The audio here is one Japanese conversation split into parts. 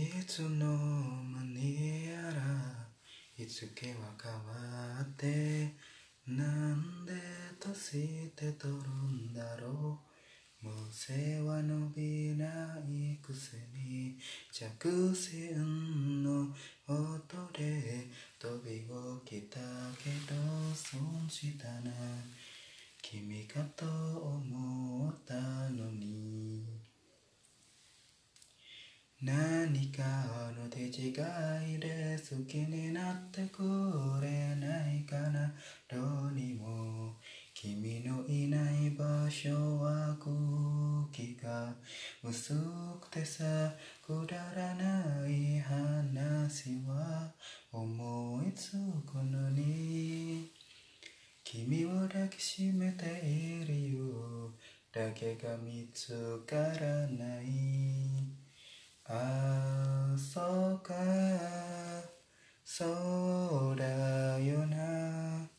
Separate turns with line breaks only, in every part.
いつの間にやら日付は変わってなんでとしてとるんだろう。無声は伸びないくせに着信の音で飛び起きたけど損したな。君かと思ったのに。何かの手違いで好きになってくれないかな。どうにも君のいない場所は空気が薄くてさくだらない話は思いつくのに。君を抱きしめているよだけが見つからない。ああそうか。そうだよな。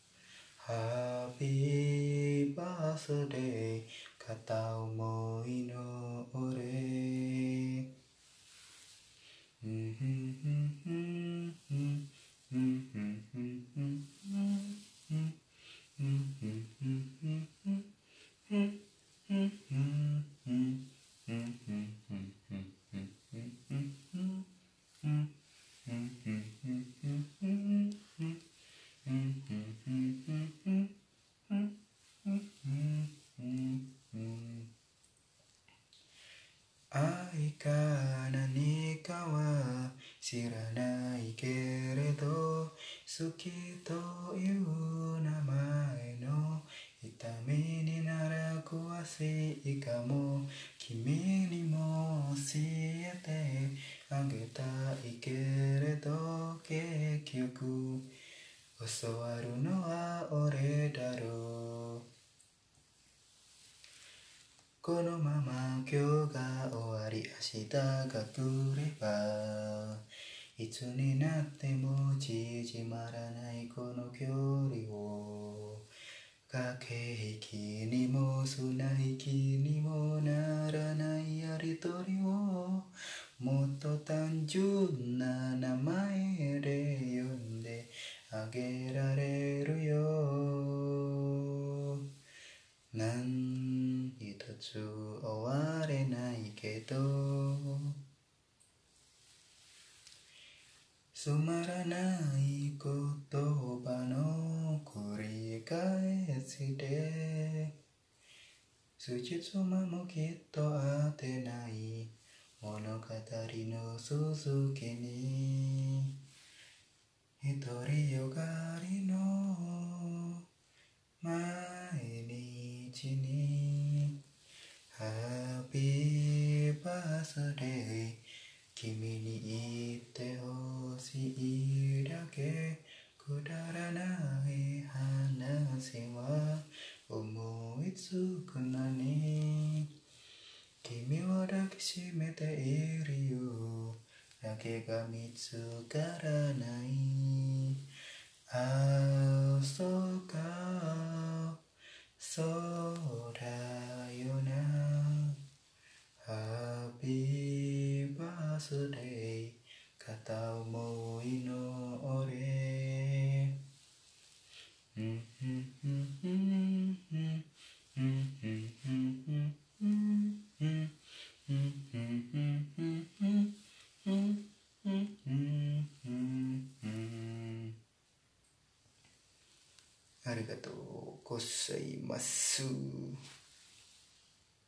ハッピーバースデー。片思いの俺。うんふんふんふんふん。愛か何かは知らないけれど好きという名前の痛みになら詳しいかも。君にも教えてあげたいけれど結局教わるのは俺だろう。このまま今日が終わり。明日が来れば。いつになっても縮まらないこの距離を。駆け引きにも砂息にもならないやりとりを。もっと単純な名前で呼んであげられるよ何一つ終われないけどつまらない言葉の繰り返しで筋妻もきっと当てない物語の続きに独りよがりの毎日にハッピーバースデー君につくのに君を抱きしめているよ。だけが見つからない。ああそうか。そうだよな。ハッありがとうございます。